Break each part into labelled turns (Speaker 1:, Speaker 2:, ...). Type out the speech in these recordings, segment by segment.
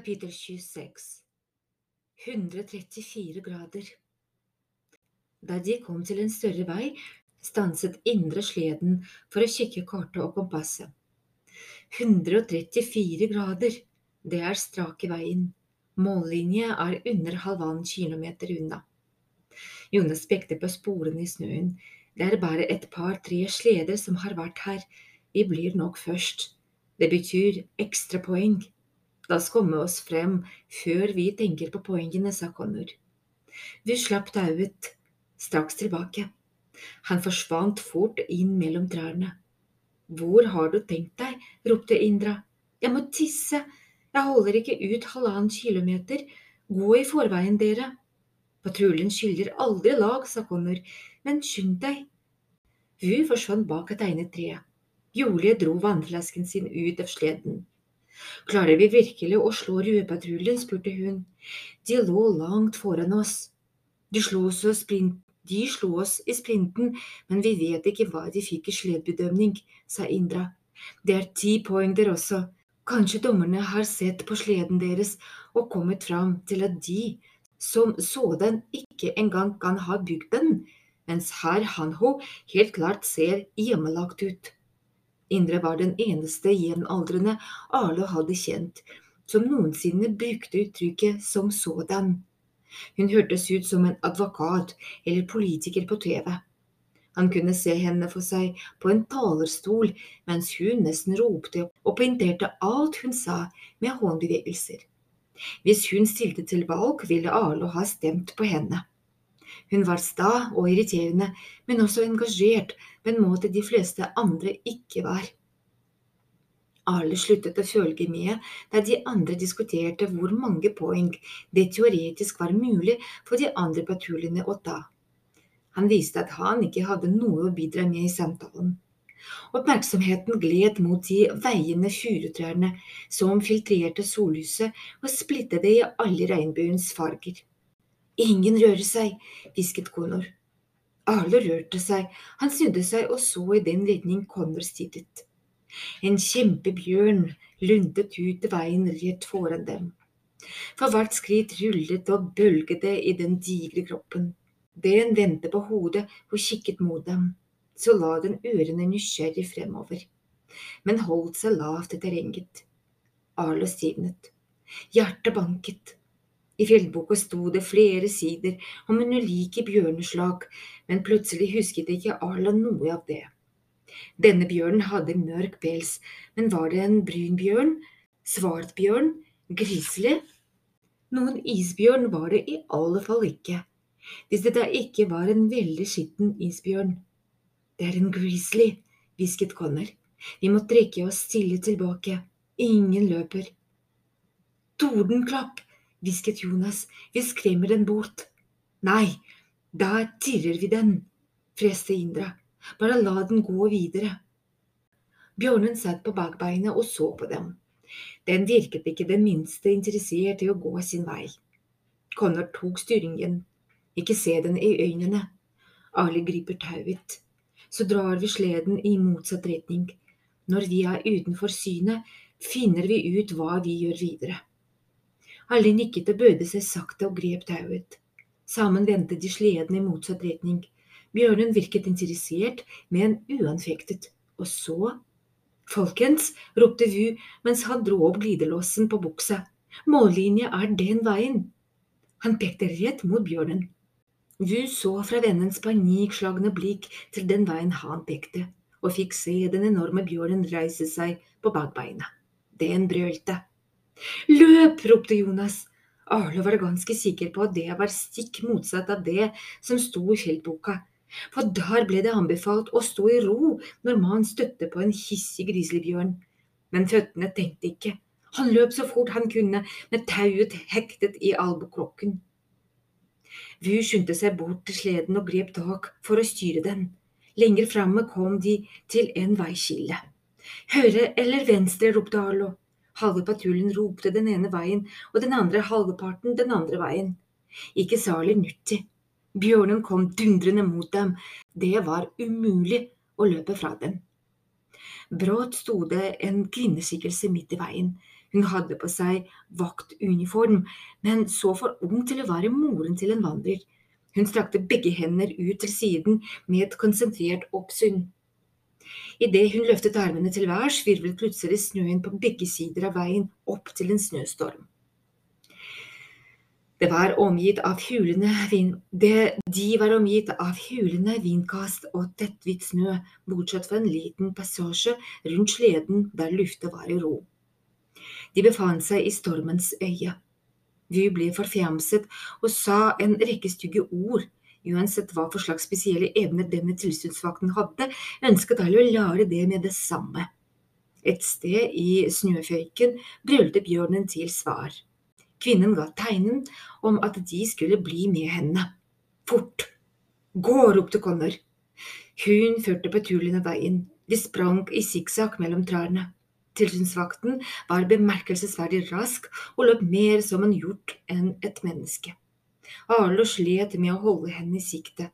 Speaker 1: Kapittel 26 134 grader Da de kom til en større vei, stanset Indre sleden for å kikke kartet og kompasset. 134 grader, det er strak i veien. Mållinje er under halvannen kilometer unna. Jonas pekte på sporene i snøen. Det er bare et par-tre sleder som har vært her. Vi blir nok først. Det betyr ekstrapoeng. La oss komme oss frem før vi tenker på poengene, sa Connor. Vi slapp tauet straks tilbake. Han forsvant fort inn mellom trærne. Hvor har du tenkt deg? ropte Indra. Jeg må tisse, jeg holder ikke ut halvannen kilometer, gå i forveien, dere. Patruljen skylder aldri lag, sa Connor, men skynd deg. Vu forsvant bak et egnet tre. Julie dro vannflasken sin ut av sleden. Klarer vi virkelig å slå Ruepatruljen? spurte hun. De lå langt foran oss. De slo oss, de slo oss i sprinten, men vi vet ikke hva de fikk i sledbedømning, sa Indra. Det er ti poeng der også. Kanskje dommerne har sett på sleden deres og kommet fram til at de som sådan ikke engang kan ha bygd den, mens herr Hanho helt klart ser hjemmelagt ut. Indre var den eneste jevnaldrende Arlo hadde kjent, som noensinne brukte uttrykket som sådan. Hun hørtes ut som en advokat eller politiker på TV. Han kunne se henne for seg på en talerstol mens hun nesten ropte og poengterte alt hun sa med håndbevegelser. Hvis hun stilte til valg, ville Arlo ha stemt på henne. Hun var sta og irriterende, men også engasjert på en måte de fleste andre ikke var. Alle sluttet å følge med da de andre diskuterte hvor mange poeng det teoretisk var mulig for de andre patruljene å ta. Han viste at han ikke hadde noe å bidra med i samtalen. Oppmerksomheten gled mot de veiende furutrærne som filtrerte sollyset og splittet det i alle regnbuens farger. Ingen rører seg, hvisket Konor. Alle rørte seg, han snudde seg og så i den retning Connor stirret. En kjempebjørn lundet ut veien rett foran dem. For hvert skritt rullet og bølget det i den digre kroppen. Den vendte på hodet og kikket mot dem. Så la den ørene nysgjerrig fremover, men holdt seg lavt i terrenget. Arlo stivnet. Hjertet banket. I fjellboka sto det flere sider om en ulike bjørneslag, men plutselig husket ikke Arla noe av det. Denne bjørnen hadde mørk pels, men var det en brynbjørn, svartbjørn, svart grizzly? Noen isbjørn var det i alle fall ikke, hvis det da ikke var en veldig skitten isbjørn. Det er en grizzly, hvisket Connor. Vi må trekke oss stille tilbake. Ingen løper. Tordenklapp, hvisket Jonas, vi skremmer den bort. Nei, da tirrer vi den, freste Indra, bare la den gå videre. Bjørnen satt på bakbeinet og så på dem. Den virket ikke det minste interessert i å gå sin vei. Connor tok styringen. Ikke se den i øynene. Ali griper tauet. Så drar vi sleden i motsatt retning. Når vi er utenfor synet, finner vi ut hva vi gjør videre. Alle nikket og bøyde seg sakte og grep tauet. Sammen vendte de sleden i motsatt retning. Bjørnen virket interessert, men uanfektet. Og så… Folkens, ropte Vu mens han dro opp glidelåsen på buksa. Mållinja er den veien. Han pekte rett mot bjørnen. Vu så fra vennens panikkslagne blikk til den veien han pekte, og fikk se den enorme bjørnen reise seg på bakbeina. Den brølte. Løp! ropte Jonas. Arlo var ganske sikker på at det var stikk motsatt av det som sto i feltboka, for der ble det anbefalt å stå i ro når man støtte på en hissig grizzlybjørn. Men føttene tenkte ikke. Han løp så fort han kunne, med tauet hektet i albukroken. Vu skyndte seg bort til sleden og grep tak for å styre den. Lenger framme kom de til en veiskille. Høyre eller venstre, ropte Arlo. Halve patruljen ropte den ene veien, og den andre halvparten den andre veien. Ikke særlig nyttig. Bjørnen kom dundrende mot dem. Det var umulig å løpe fra dem. Brått sto det en kvinneskikkelse midt i veien. Hun hadde på seg vaktuniform, men så for ung til å være moren til en vandrer. Hun strakte begge hender ut til siden med et konsentrert oppsyn. Idet hun løftet armene til værs, virvlet plutselig snøen på begge sider av veien opp til en snøstorm. Det var omgitt av hulende vind... Det, de var omgitt av hulende vindkast og tetthvit snø, bortsett fra en liten passasje rundt sleden der lufta var i ro. De befant seg i stormens øye. Vi ble forfjamset og sa en rekke stygge ord. Uansett hva for slags spesielle evner denne tilsynsvakten hadde, ønsket alle å lære det med det samme. Et sted i snøføyken brølte bjørnen til svar. Kvinnen ga tegnen om at de skulle bli med henne. Fort! Gå! ropte Connor. Hun førte patruljen av veien. De sprang i sikksakk mellom trærne. Tilsynsvakten var bemerkelsesverdig rask og løp mer som en hjort enn et menneske. Arlo slet med å holde henne i sikte.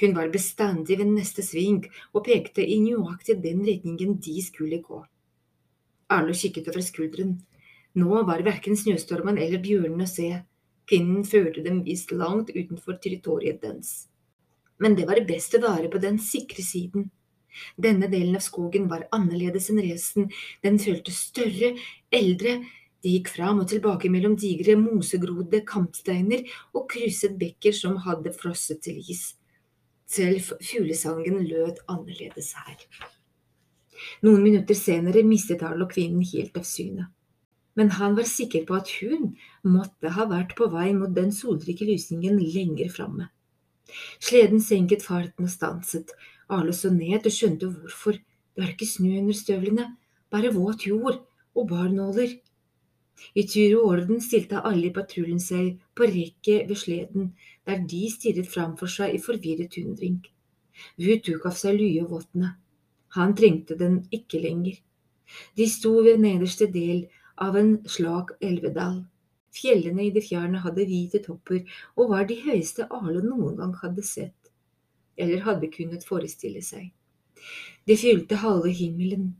Speaker 1: Hun var bestandig ved neste sving og pekte i nøyaktig den retningen de skulle gå. Arlo kikket over skulderen. Nå var verken snøstormen eller bjørnen å se. Kvinnen førte dem visst langt utenfor territoriet dens. Men det var best å være på den sikre siden. Denne delen av skogen var annerledes enn resten, den føltes større, eldre, de gikk fram og tilbake mellom digre, mosegrodde kantsteiner og krysset bekker som hadde frosset til is. Selv fuglesangen lød annerledes her. Noen minutter senere mistet Arlo kvinnen helt av syne. Men han var sikker på at hun måtte ha vært på vei mot den solrike lysningen lenger framme. Sleden senket farten og stanset, Arlo så ned og skjønte hvorfor. Det var ikke snø under støvlene, bare våt jord og barnåler. I tur og orden stilte alle i patruljen seg på rekke ved sleden, der de stirret framfor seg i forvirret undring. Vu tok av seg lue og vottene. Han trengte den ikke lenger. De sto ved nederste del av en slak elvedal. Fjellene i det fjerne hadde hvite topper og var de høyeste Arle noen gang hadde sett eller hadde kunnet forestille seg. De fylte halve himmelen.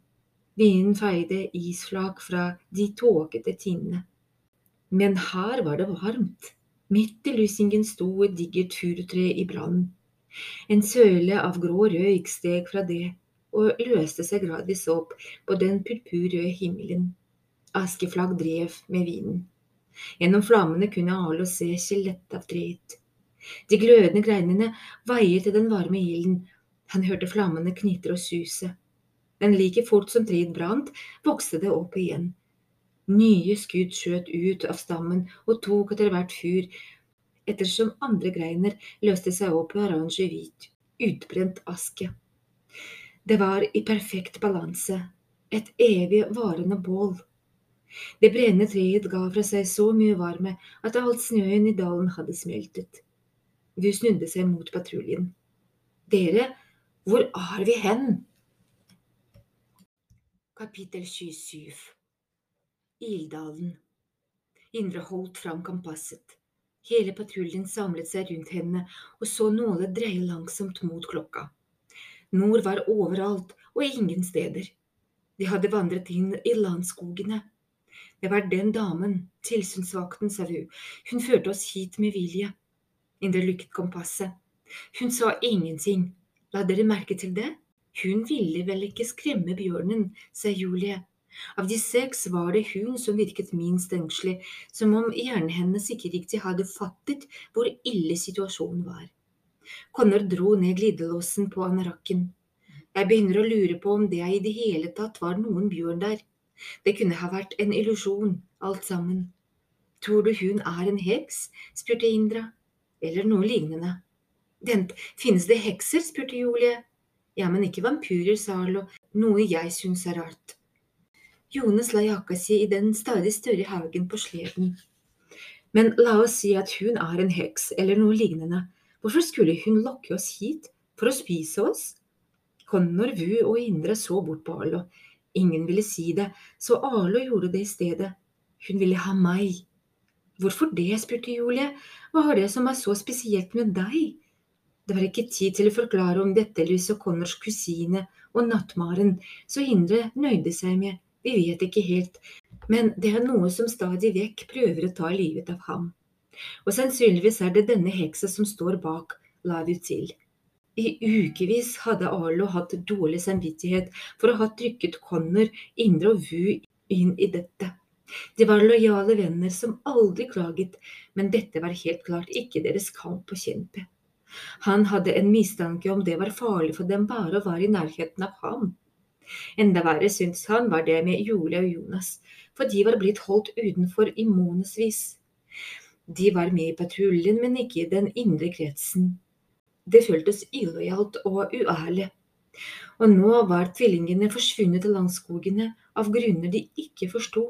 Speaker 1: Vinden feide isflak fra de tåkete tinnene. Men her var det varmt. Midt i lysingen sto et digert furutre i brann. En søle av grå røyk steg fra det og løste seg gradvis opp på den purpurrøde himmelen. Askeflagg drev med vinden. Gjennom flammene kunne Arlo se skjelettet av treet. De glødende greinene veier til den varme ilden. Han hørte flammene knitre og suse. Men like fort som treet brant, vokste det opp igjen. Nye skudd skjøt ut av stammen og tok etter hvert fyr, ettersom andre greiner løste seg opp i oransje-hvit, utbrent aske. Det var i perfekt balanse, et evig varende bål. Det brennende treet ga fra seg så mye varme at alt snøen i dalen hadde smeltet. Vi snudde seg mot patruljen. Dere, hvor er vi hen? Kapittel 27 Ildalen Indre holdt fram kompasset. Hele patruljen samlet seg rundt henne og så Nåle dreie langsomt mot klokka. Nord var overalt og ingen steder. De hadde vandret inn i landskogene. Det var den damen, tilsynsvakten, sa hun. Hun førte oss hit med vilje. Indre lykket kompasset. Hun sa ingenting. La dere merke til det? Hun ville vel ikke skremme bjørnen, sa Julie. Av de seks var det hun som virket minst engstelig, som om hjernen hennes ikke riktig hadde fattet hvor ille situasjonen var. Connor dro ned glidelåsen på anorakken. Jeg begynner å lure på om det i det hele tatt var noen bjørn der. Det kunne ha vært en illusjon, alt sammen. Tror du hun er en heks? spurte Indra eller noe lignende. Vent, finnes det hekser? spurte Julie. Ja, men ikke vampyrer, sa Arlo, noe jeg syns er rart. Jonas la jakka si i den stadig større haugen på sleden. Men la oss si at hun er en heks eller noe lignende. Hvorfor skulle hun lokke oss hit? For å spise oss? Connor, Vu og Indre så bort på Arlo. Ingen ville si det, så Arlo gjorde det i stedet. Hun ville ha meg. Hvorfor det? spurte Julie. Hva har det som er så spesielt med deg? Det var ikke tid til å forklare om dette eller så Connors kusine og nattmaren, så Indre nøyde seg med vi vet ikke helt, Men det er noe som stadig vekk prøver å ta livet av ham. Og sannsynligvis er det denne heksa som står bak, la vi til. I ukevis hadde Arlo hatt dårlig samvittighet for å ha trykket Connor, Indre og Vu inn i dette. De var lojale venner som aldri klaget, men dette var helt klart ikke deres kamp å kjempe. Han hadde en mistanke om det var farlig for dem bare å være i nærheten av ham. Enda verre syntes han var det med Julie og Jonas, for de var blitt holdt utenfor i månedsvis. De var med i patruljen, men ikke i den indre kretsen. Det føltes illojalt og uærlig. Og nå var tvillingene forsvunnet til langskogene av grunner de ikke forsto.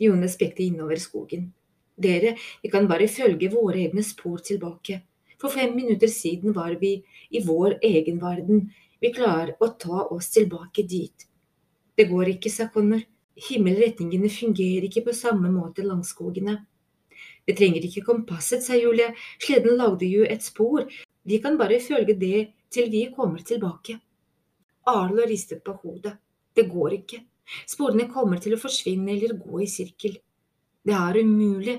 Speaker 1: Jonas pekte innover skogen. Dere, vi kan bare følge våre egne spor tilbake. For fem minutter siden var vi i vår egen verden. Vi klarer å ta oss tilbake dit. Det går ikke, sa Connor. Himmelretningene fungerer ikke på samme måte langs skogene. Vi trenger ikke kompasset, sa Julie. Sleden lagde jo et spor. Vi kan bare følge det til vi kommer tilbake. Arlo ristet på hodet. Det går ikke. Sporene kommer til å forsvinne eller gå i sirkel. Det er umulig.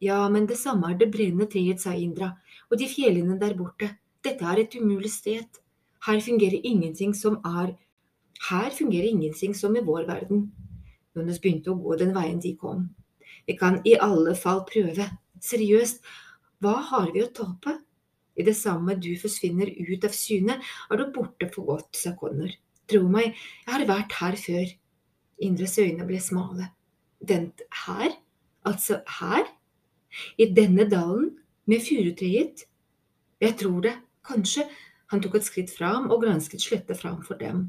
Speaker 1: Ja, men det samme er det brennende treet, sa Indra, og de fjellene der borte. Dette er et umulig sted. Her fungerer ingenting som er Her fungerer ingenting som i vår verden. Jonas begynte å gå den veien de kom. Vi kan i alle fall prøve. Seriøst, hva har vi å tape? I det samme du forsvinner ut av syne, er du borte for godt, sa Connor. Tro meg, jeg har vært her før. Indres øyne ble smale. Vent, her? Altså her? I denne dalen? Med furutreet? Jeg tror det. Kanskje. Han tok et skritt fram og gransket slettet framfor dem.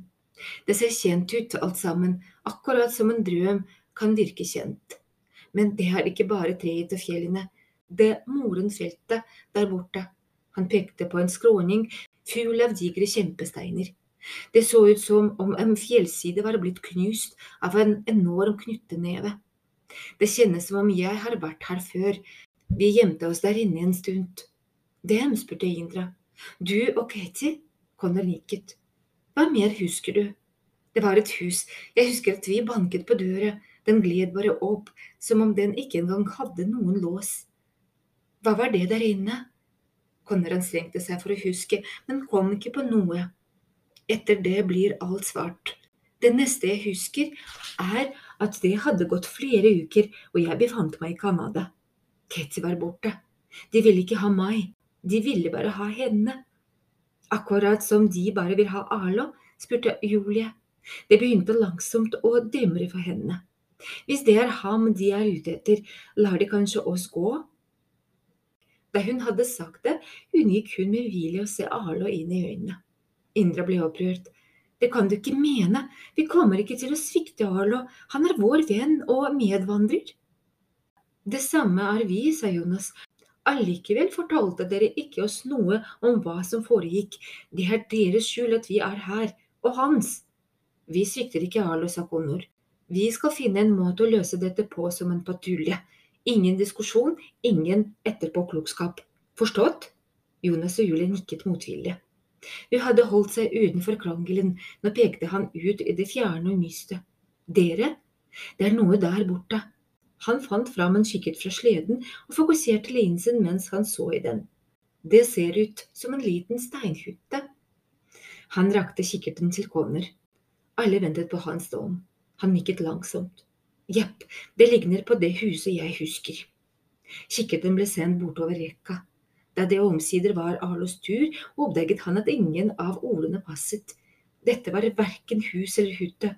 Speaker 1: Det ser kjent ut, alt sammen, akkurat som en drøm kan virke kjent. Men det er ikke bare treet og fjellene. Det morenfeltet der borte. Han pekte på en skråning full av digre kjempesteiner. Det så ut som om en fjellside var blitt knust av en enorm knytteneve. Det kjennes som om jeg har vært her før. Vi gjemte oss der inne en stund. Dem? spurte Indra. Du og Katie? Connor nikket. Hva mer husker du? Det var et hus, jeg husker at vi banket på døra, den gled bare opp, som om den ikke engang hadde noen lås. Hva var det der inne? Connor anstrengte seg for å huske, men kom ikke på noe. Etter det blir alt svart. Det neste jeg husker, er at det hadde gått flere uker, og jeg befant meg i Canada. Ketty var borte. De ville ikke ha meg, de ville bare ha henne. Akkurat som de bare vil ha Arlo, spurte Julie. Det begynte langsomt å demre for henne. Hvis det er ham de er ute etter, lar de kanskje oss gå? Da hun hadde sagt det, unngikk hun med vilje å se Arlo inn i øynene. Indra ble opprørt. Det kan du ikke mene, vi kommer ikke til å svikte Arlo, han er vår venn og medvandrer. Det samme er vi, sa Jonas, Allikevel fortalte dere ikke oss noe om hva som foregikk, det er deres skyld at vi er her, og hans. Vi svikter ikke Arlo, sa Konor. Vi skal finne en måte å løse dette på som en patrulje. Ingen diskusjon, ingen etterpåklokskap. Forstått? Jonas og Julie nikket motvillig. Hun hadde holdt seg utenfor krangelen, nå pekte han ut i det fjerne og myste. Dere, det er noe der borte, han fant fram en kikkert fra sleden og fokuserte linsen mens han så i den. Det ser ut som en liten steinhytte. Han rakte kikkerten til Connor. Alle ventet på hans dom. Han nikket langsomt. Jepp, det ligner på det huset jeg husker. Kikkerten ble sendt bortover rekka. Da det omsider var Arlos tur, oppdaget han at ingen av ordene passet. Dette var verken hus eller hytte.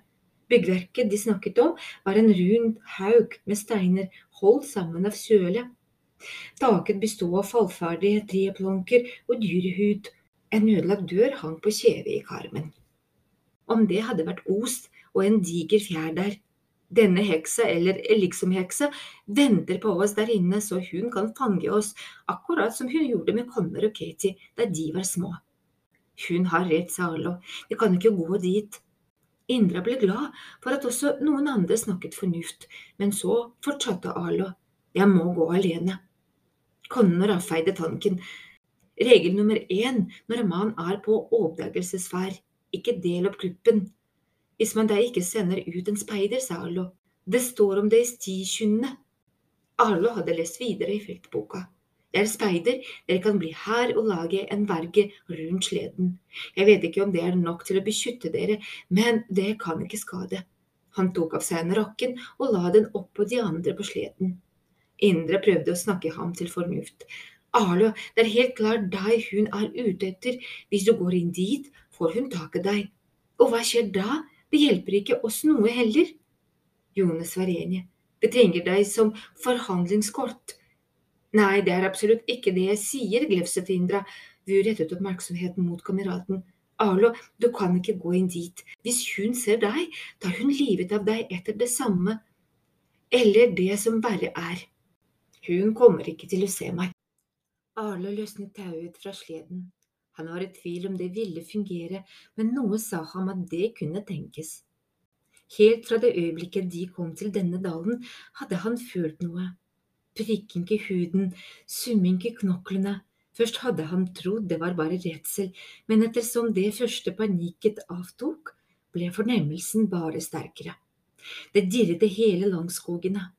Speaker 1: Byggverket de snakket om, var en rund haug med steiner holdt sammen av søle. Taket bestod av fallferdige treplanker og dyrehud. En ødelagt dør hang på kjeve i karmen. Om det hadde vært ost og en diger fjær der. Denne heksa, eller liksom-heksa, venter på oss der inne så hun kan fange oss, akkurat som hun gjorde med Connor og Katie da de var små. Hun har rett, sa Arlo, vi kan ikke gå dit. Indra ble glad for at også noen andre snakket fornuft, men så fortsatte Arlo. Jeg må gå alene. Connor avfeide tanken. Regel nummer én når man er på oppdagelsesferd, ikke del opp gruppen. Hvis man da ikke sender ut en speider, sa Arlo, Det står om det i stikynnene. Arlo hadde lest videre i feltboka. Det er speider, dere kan bli her og lage en verge rundt sleden. Jeg vet ikke om det er nok til å beskytte dere, men det kan ikke skade. Han tok av seg en rakken og la den oppå de andre på sleden. Indre prøvde å snakke ham til fornuft. Arlo, det er helt klart deg hun er ute etter. Hvis du går inn dit, får hun tak i deg. Og hva skjer da? Det hjelper ikke oss noe heller. Jonas var enig. Det trenger deg som forhandlingskort. Nei, det er absolutt ikke det jeg sier, glefset Indra. Vi rettet oppmerksomheten mot kameraten. Arlo, du kan ikke gå inn dit. Hvis hun ser deg, tar hun livet av deg etter det samme. Eller det som verre er. Hun kommer ikke til å se meg. Arlo løsnet tauet fra sleden. Han var i tvil om det ville fungere, men noe sa ham at det kunne tenkes. Helt fra det øyeblikket de kom til denne dalen, hadde han følt noe. Prikking i huden, summing i knoklene. Først hadde han trodd det var bare redsel, men ettersom det første panikket avtok, ble fornemmelsen bare sterkere. Det dirret hele langskogene.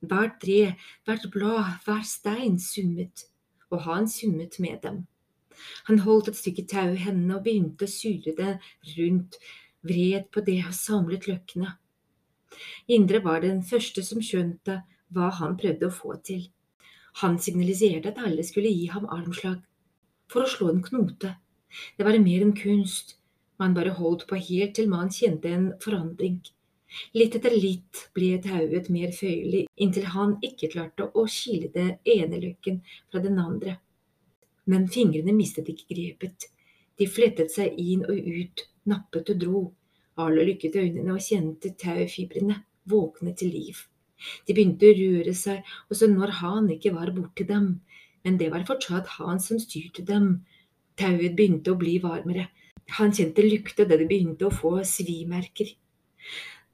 Speaker 1: Hvert tre, hvert blad, hver stein summet, og han summet med dem. Han holdt et stykke tau i hendene og begynte å sure det rundt, vred på det og samlet løkkene. Indre var den første som skjønte hva han prøvde å få til. Han signaliserte at alle skulle gi ham armslag for å slå en knote. Det var mer enn kunst, man bare holdt på helt til man kjente en forandring. Litt etter litt ble tauet mer føyelig, inntil han ikke klarte å skille det ene løkken fra den andre men fingrene mistet ikke grepet. De flettet seg inn og ut, nappet og dro. Arlo lykket øynene og kjente taufibrene våkne til liv. De begynte å røre seg, også når han ikke var borti dem, men det var fortsatt han som styrte dem. Tauet begynte å bli varmere. Han kjente lukta da det begynte å få svimerker.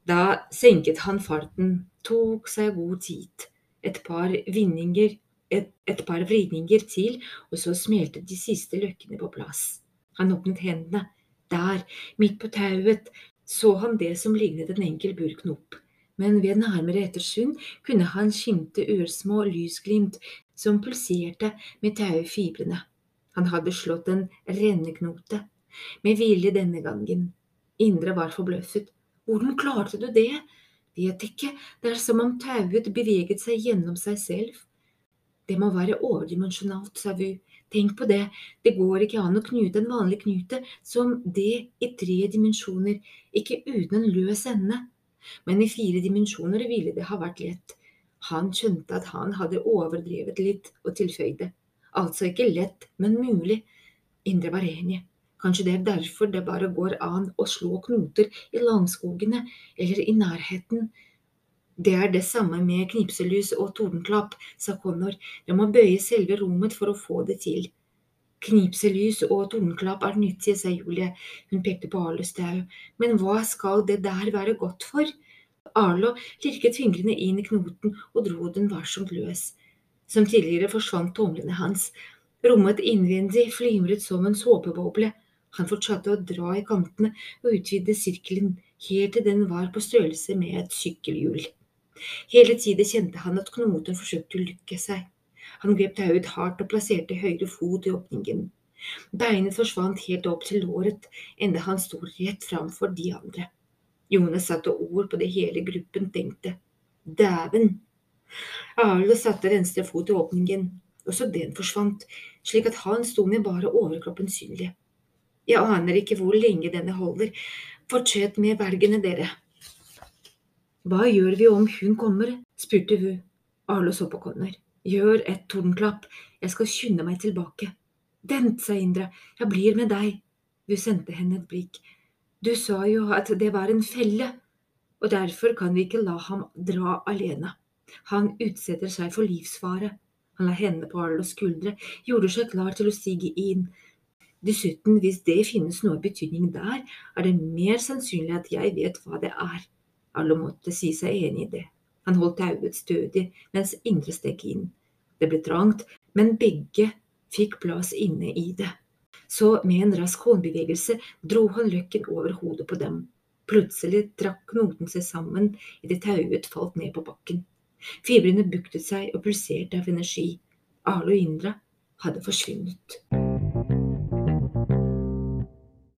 Speaker 1: Da senket han farten, tok seg god tid. Et par vinninger et, et par vridninger til, og så smelte de siste løkkene på plass. Han åpnet hendene. Der, midt på tauet, så han det som lignet en enkel burknop, men ved nærmere ettersyn kunne han skimte ørsmå lysglimt som pulserte med taufibrene. Han hadde slått en renneknote, med vilje denne gangen. Indre var forbløffet. Hvordan klarte du det? Vet ikke, det er som om tauet beveget seg gjennom seg selv. Det må være overdimensjonalt, sa Vu. Tenk på det, det går ikke an å knute en vanlig knute som det i tre dimensjoner, ikke uten en løs ende. Men i fire dimensjoner ville det ha vært lett. Han skjønte at han hadde overdrevet litt, og tilføyde. Altså ikke lett, men mulig. Indre var enig. Kanskje det er derfor det bare går an å slå knoter i langskogene eller i nærheten det er det samme med knipselys og tordenklapp, sa Connor, jeg må bøye selve rommet for å få det til. Knipselys og tordenklapp er nyttige, sa Julie, hun pekte på Arlo Stau, men hva skal det der være godt for? Arlo lirket fingrene inn i knoten og dro den varsomt løs. Som tidligere forsvant tomlene hans. Rommet innvendig flimret som en såpeboble. Han fortsatte å dra i kantene og utvide sirkelen helt til den var på størrelse med et sykkelhjul. Hele tiden kjente han at knoten forsøkte å lykke seg. Han grep tauet hardt og plasserte høyre fot i åpningen. Beinet forsvant helt opp til låret, enda han sto rett framfor de andre. Jonas satte ord på det hele gruppen tenkte. Dæven! Arlo satte venstre fot i åpningen, også den forsvant, slik at han sto med bare overkroppen synlig. Jeg aner ikke hvor lenge denne holder. Fortsett med vergene, dere. Hva gjør vi om hun kommer? spurte hun. Arlo så på Connor. Gjør et tordenklapp, jeg skal skynde meg tilbake. Vent, sa Indra, jeg blir med deg. Hun sendte henne et blikk. Du sa jo at det var en felle, og derfor kan vi ikke la ham dra alene. Han utsetter seg for livsfare. Han la hendene på Arlos skuldre, gjorde seg klar til å stige inn. Dessuten, hvis det finnes noe betydning der, er det mer sannsynlig at jeg vet hva det er. Alle måtte si seg enig i det. Han holdt tauet stødig mens Indre steg inn. Det ble trangt, men begge fikk plass inne i det. Så med en rask håndbevegelse dro han løkken over hodet på dem. Plutselig trakk knoten seg sammen idet tauet falt ned på bakken. Fibrene buktet seg og pulserte av energi. Ale og Indra hadde forsvunnet.